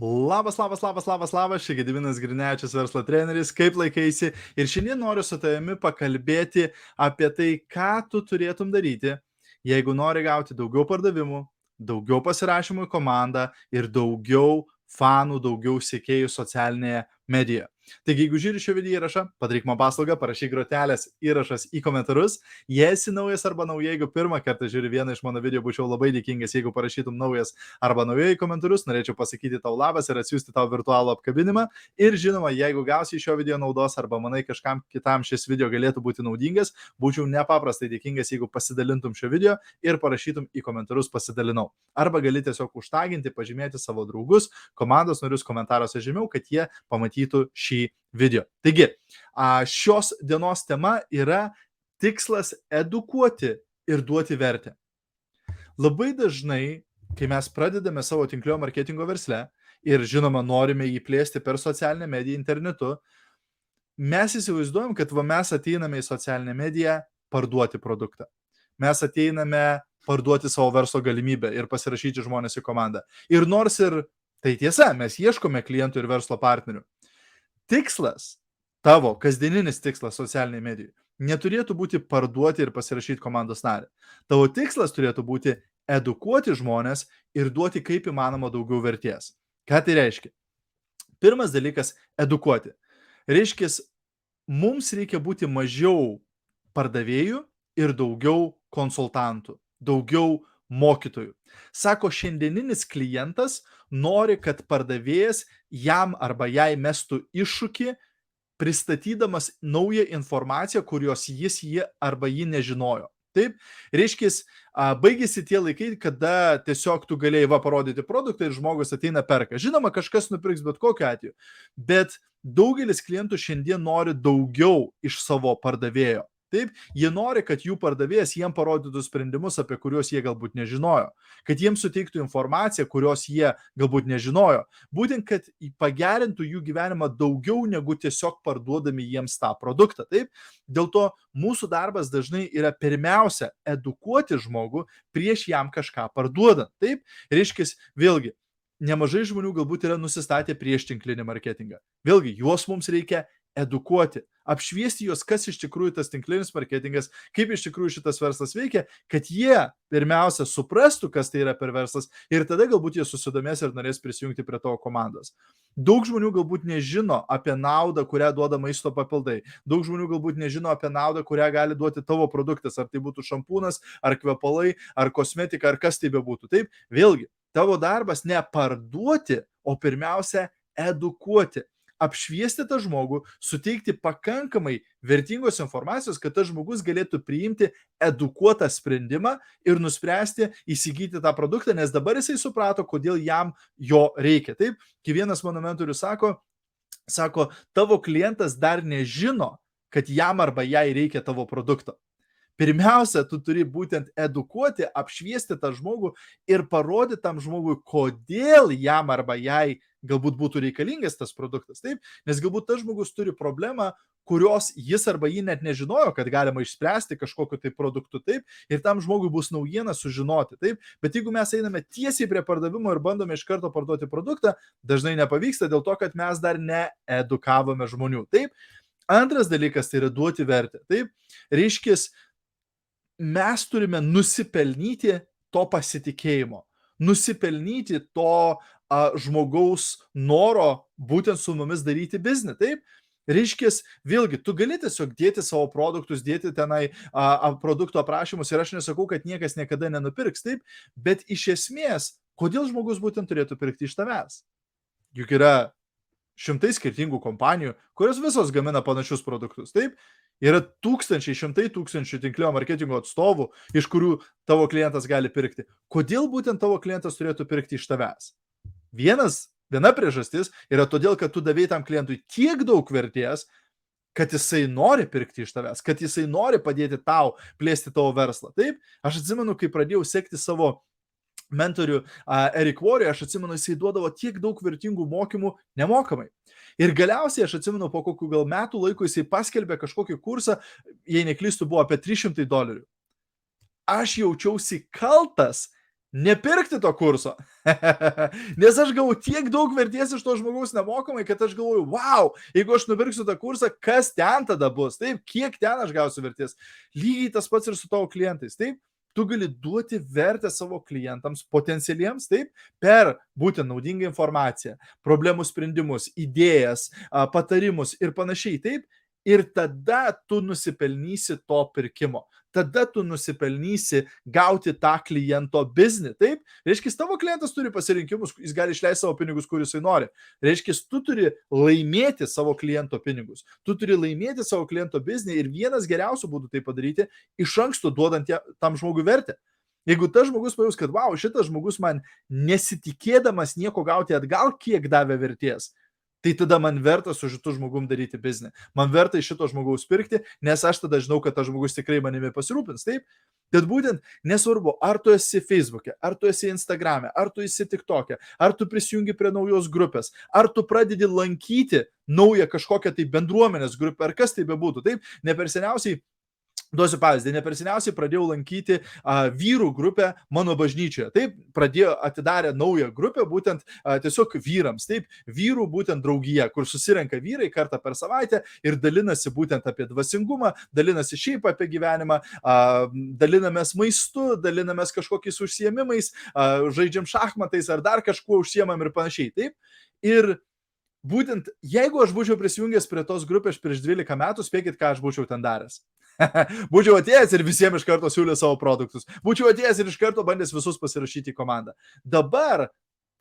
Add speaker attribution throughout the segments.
Speaker 1: Labas, labas, labas, labas, labas, čia Gedivinas Grinečius, verslo treneris, kaip laikaisi. Ir šiandien noriu su tavimi pakalbėti apie tai, ką tu turėtum daryti, jeigu nori gauti daugiau pardavimų, daugiau pasirašymų į komandą ir daugiau fanų, daugiau sėkėjų socialinėje medijoje. Taigi, jeigu žiūri šio video įrašą, padaryk man paslaugą, parašyk grotelės įrašas į komentarus. Jei esi naujas arba nauja, jeigu pirmą kartą žiūri vieną iš mano video, būčiau labai dėkingas, jeigu parašytum naujas arba nauja į komentarus, norėčiau pasakyti tau labas ir atsiųsti tau virtualų apkabinimą. Ir žinoma, jeigu gausi iš šio video naudos arba manai kažkam kitam šis video galėtų būti naudingas, būčiau nepaprastai dėkingas, jeigu pasidalintum šio video ir parašytum į komentarus pasidalinau. Arba gali tiesiog užtaginti, pažymėti savo draugus, komandos narius komentaruose žemiau, kad jie pamatytų šį šį video. Taigi, šios dienos tema yra tikslas edukuoti ir duoti vertę. Labai dažnai, kai mes pradedame savo tinklio marketingo versle ir žinoma norime jį plėsti per socialinę mediją internetu, mes įsivaizduojam, kad va mes ateiname į socialinę mediją parduoti produktą. Mes ateiname parduoti savo verslo galimybę ir pasirašyti žmonės į komandą. Ir nors ir tai tiesa, mes ieškome klientų ir verslo partnerių, tikslas, tavo kasdieninis tikslas socialiniai medijai, neturėtų būti parduoti ir pasirašyti komandos narį. Tavo tikslas turėtų būti edukuoti žmonės ir duoti kaip įmanoma daugiau vertės. Ką tai reiškia? Pirmas dalykas - edukuoti. Reiškia, mums reikia būti mažiau pardavėjų ir daugiau konsultantų, daugiau mokytojų. Sako, šiandieninis klientas nori, kad pardavėjas jam arba jai mestų iššūkį, pristatydamas naują informaciją, kurios jis jį arba jį nežinojo. Taip, reiškia, baigėsi tie laikai, kada tiesiog tu galėjai va parodyti produktą ir žmogus ateina perka. Žinoma, kažkas nupirks bet kokiu atveju, bet daugelis klientų šiandien nori daugiau iš savo pardavėjo. Taip, jie nori, kad jų pardavėjas jiem parodytų sprendimus, apie kuriuos jie galbūt nežinojo, kad jiems suteiktų informaciją, kurios jie galbūt nežinojo, būtent, kad pagerintų jų gyvenimą daugiau negu tiesiog parduodami jiems tą produktą. Taip, dėl to mūsų darbas dažnai yra pirmiausia edukuoti žmogų prieš jam kažką parduodant. Taip, reiškia, vėlgi, nemažai žmonių galbūt yra nusistatę prieš tinklinį marketingą. Vėlgi, juos mums reikia edukuoti, apšviesti juos, kas iš tikrųjų tas tinklinis marketingas, kaip iš tikrųjų šitas verslas veikia, kad jie pirmiausia suprastų, kas tai yra per verslas ir tada galbūt jie susidomės ir norės prisijungti prie tavo komandos. Daug žmonių galbūt nežino apie naudą, kurią duoda maisto papildai. Daug žmonių galbūt nežino apie naudą, kurią gali duoti tavo produktas, ar tai būtų šampūnas, ar kvepalai, ar kosmetika, ar kas tai bebūtų. Taip, vėlgi, tavo darbas ne parduoti, o pirmiausia edukuoti apšviesti tą žmogų, suteikti pakankamai vertingos informacijos, kad tas žmogus galėtų priimti edukuotą sprendimą ir nuspręsti įsigyti tą produktą, nes dabar jisai suprato, kodėl jam jo reikia. Taip, kai vienas mano mentorius sako, sako, tavo klientas dar nežino, kad jam arba jai reikia tavo produkto. Pirmiausia, tu turi būtent edukuoti, apšviesti tą žmogų ir parodyti tam žmogui, kodėl jam arba jai galbūt būtų reikalingas tas produktas, taip, nes galbūt tas žmogus turi problemą, kurios jis arba jį net nežinojo, kad galima išspręsti kažkokiu tai produktu, taip, ir tam žmogui bus naujiena sužinoti, taip, bet jeigu mes einame tiesiai prie pardavimo ir bandome iš karto parduoti produktą, dažnai nepavyksta dėl to, kad mes dar needukavome žmonių, taip. Antras dalykas tai yra duoti vertę, taip, reiškia, mes turime nusipelnyti to pasitikėjimo, nusipelnyti to a, žmogaus noro būtent su mumis daryti biznį. Taip, Reiškia, vėlgi, tu gali tiesiog dėti savo produktus, dėti tenai a, a, produktų aprašymus ir aš nesakau, kad niekas niekada nenupirks, taip, bet iš esmės, kodėl žmogus būtent turėtų pirkti iš tavęs? Juk yra šimtai skirtingų kompanijų, kurios visos gamina panašius produktus, taip, yra tūkstančiai, šimtai tūkstančių tinklio marketingo atstovų, iš kurių tavo klientas gali pirkti. Kodėl būtent tavo klientas turėtų pirkti iš tavęs? Vienas, viena priežastis yra todėl, kad tu davėjai tam klientui tiek daug vertės, kad jisai nori pirkti iš tavęs, kad jisai nori padėti tau plėsti tavo verslą. Taip, aš atsimenu, kai pradėjau sekti savo mentorių Erik Warrior, aš atsimenu, jisai duodavo tiek daug vertingų mokymų nemokamai. Ir galiausiai aš atsimenu, po kokių gal metų laiko jisai paskelbė kažkokį kursą, jei neklystu, buvo apie 300 dolerių. Aš jaučiausi kaltas, nepirkti to kurso. Nes aš gavau tiek daug vertės iš to žmogaus nemokamai, kad aš galvoju, wow, jeigu aš nupirksiu tą kursą, kas ten tada bus, taip, kiek ten aš gausiu vertės. Lygiai tas pats ir su tavo klientais, taip. Tu gali duoti vertę savo klientams, potencialiems, taip, per būtent naudingą informaciją, problemų sprendimus, idėjas, patarimus ir panašiai, taip. Ir tada tu nusipelnysi to pirkimo tada tu nusipelnysi gauti tą kliento biznį. Taip, reiškia, tavo klientas turi pasirinkimus, jis gali išleisti savo pinigus, kur jisai nori. Reiškia, tu turi laimėti savo kliento pinigus, tu turi laimėti savo kliento biznį ir vienas geriausių būdų tai padaryti iš anksto duodant tam žmogui vertę. Jeigu tas žmogus pajus, kad, wow, šitas žmogus man nesitikėdamas nieko gauti atgal, kiek davė vertės, tai tada man verta su šitu žmogum daryti biznį. Man verta iš šito žmogaus pirkti, nes aš tada žinau, kad tas žmogus tikrai manimi pasirūpins. Taip, Bet būtent nesvarbu, ar tu esi Facebook'e, ar tu esi Instagram'e, ar tu esi TikTok'e, ar tu prisijungi prie naujos grupės, ar tu pradedi lankyti naują kažkokią tai bendruomenės grupę, ar kas tai bebūtų. Taip, ne per seniausiai Duosiu pavyzdį, ne per seniausiai pradėjau lankyti a, vyrų grupę mano bažnyčioje. Taip, pradėjo atidarę naują grupę būtent a, tiesiog vyrams. Taip, vyrų būtent draugija, kur susirenka vyrai kartą per savaitę ir dalinasi būtent apie dvasingumą, dalinasi šiaip apie gyvenimą, a, dalinamės maistu, dalinamės kažkokiais užsiemimais, a, žaidžiam šachmatais ar dar kažkuo užsiemam ir panašiai. Taip. Ir būtent jeigu aš būčiau prisijungęs prie tos grupės prieš 12 metų, spėkit, ką aš būčiau ten daręs. Būčiau atėjęs ir visiems iš karto siūlė savo produktus. Būčiau atėjęs ir iš karto bandęs visus pasirašyti į komandą. Dabar,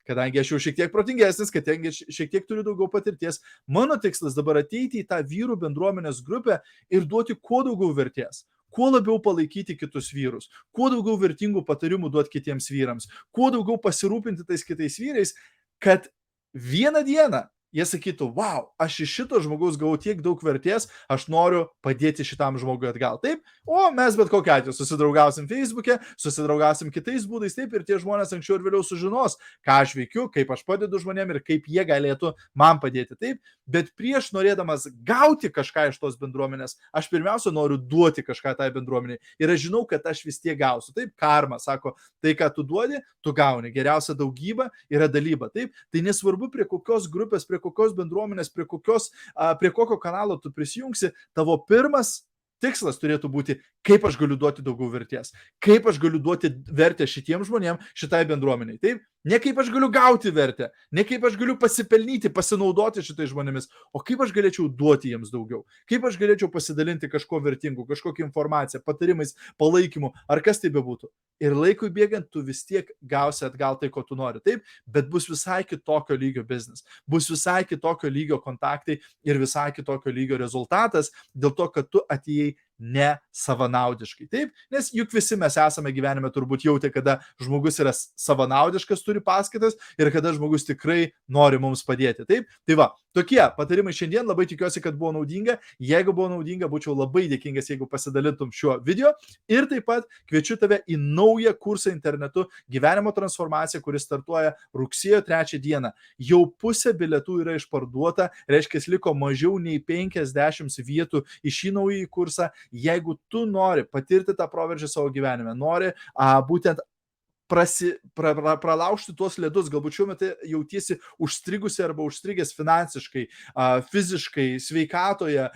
Speaker 1: kadangi aš jau šiek tiek protingesnis, kadangi šiek tiek turiu daugiau patirties, mano tikslas dabar ateiti į tą vyrų bendruomenės grupę ir duoti kuo daugiau vertės kuo labiau palaikyti kitus vyrus, kuo daugiau vertingų patarimų duoti kitiems vyrams, kuo daugiau pasirūpinti tais kitais vyrais, kad vieną dieną jie sakytų, wow, aš iš šito žmogaus gavau tiek daug vertės, aš noriu padėti šitam žmogui atgal. Taip, o mes bet kokiu atveju susidraugausim Facebook'e, susidraugausim kitais būdais, taip, ir tie žmonės anksčiau ir vėliau sužinos, ką aš veikiu, kaip aš padedu žmonėm ir kaip jie galėtų man padėti. Taip, bet prieš norėdamas gauti kažką iš tos bendruomenės, aš pirmiausia noriu duoti kažką tai bendruomeniai. Ir aš žinau, kad aš vis tiek gausiu. Taip, karma sako, tai ką tu duodi, tu gauni. Geriausia daugyba yra dalyba. Taip, tai nesvarbu prie kokios grupės, prie kokios bendruomenės, prie, kokios, prie kokio kanalo tu prisijungsi, tavo pirmas tikslas turėtų būti, kaip aš galiu duoti daugiau vertės, kaip aš galiu duoti vertę šitiems žmonėms, šitai bendruomeniai. Taip, ne kaip aš galiu gauti vertę, ne kaip aš galiu pasipelnyti, pasinaudoti šitais žmonėmis, o kaip aš galėčiau duoti jiems daugiau, kaip aš galėčiau pasidalinti kažko vertingu, kažkokią informaciją, patarimais, palaikymu, ar kas tai bebūtų. Ir laikui bėgant, tu vis tiek gausi atgal tai, ko tu nori. Taip, bet bus visai kitokio lygio biznis, bus visai kitokio lygio kontaktai ir visai kitokio lygio rezultatas dėl to, kad tu atėjai ne savanaudiškai. Taip, nes juk visi mes esame gyvenime turbūt jautę, kada žmogus yra savanaudiškas, turi paskaitas ir kada žmogus tikrai nori mums padėti. Taip, tai va, tokie patarimai šiandien, labai tikiuosi, kad buvo naudinga. Jeigu buvo naudinga, būčiau labai dėkingas, jeigu pasidalintum šiuo video. Ir taip pat kviečiu tave į naują kursą internetu gyvenimo transformacija, kuris startuoja rugsėjo 3 dieną. Jau pusė bilietų yra išparduota, reiškia, liko mažiau nei 50 vietų į šį naują kursą jeigu tu nori patirti tą proveržį savo gyvenime, nori a, būtent prasi, pra, pra, pralaužti tuos ledus, galbūt šiuo metu jautiesi užstrigusi arba užstrigęs finansiškai, fiziškai, sveikatoje,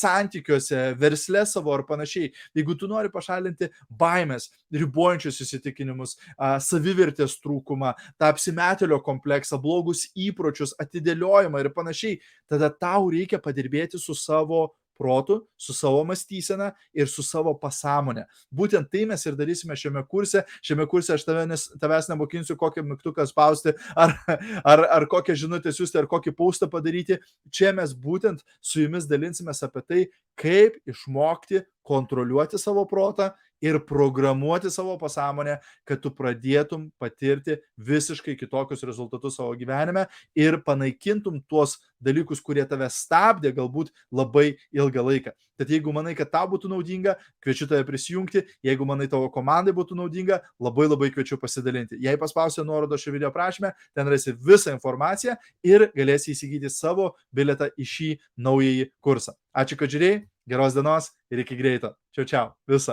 Speaker 1: santykiuose, versle savo ar panašiai. Jeigu tu nori pašalinti baimės, ribojančius įsitikinimus, savivertės trūkumą, tą apsimetelio kompleksą, blogus įpročius, atidėliojimą ir panašiai, tada tau reikia padirbėti su savo protu, su savo mąstysena ir su savo pasąmonė. Būtent tai mes ir darysime šiame kurse. Šiame kurse aš tave, nes, tavęs nemokinsiu, kokią mygtuką spausti, ar, ar, ar kokią žinutę siūsti, ar kokį paustą padaryti. Čia mes būtent su jumis dalinsimės apie tai, kaip išmokti kontroliuoti savo protą ir programuoti savo pasąmonę, kad tu pradėtum patirti visiškai kitokius rezultatus savo gyvenime ir panaikintum tuos dalykus, kurie tave stabdė galbūt labai ilgą laiką. Tad jeigu manai, kad tau būtų naudinga, kviečiu tave prisijungti, jeigu manai tavo komandai būtų naudinga, labai labai kviečiu pasidalinti. Jei paspausi nuorodą šio video prašymę, ten rasi visą informaciją ir galėsi įsigyti savo biletą į šį naująjį kursą. Ačiū, kad žiūrėjai, geros dienos ir iki greito. Čiau, čiau. Visą.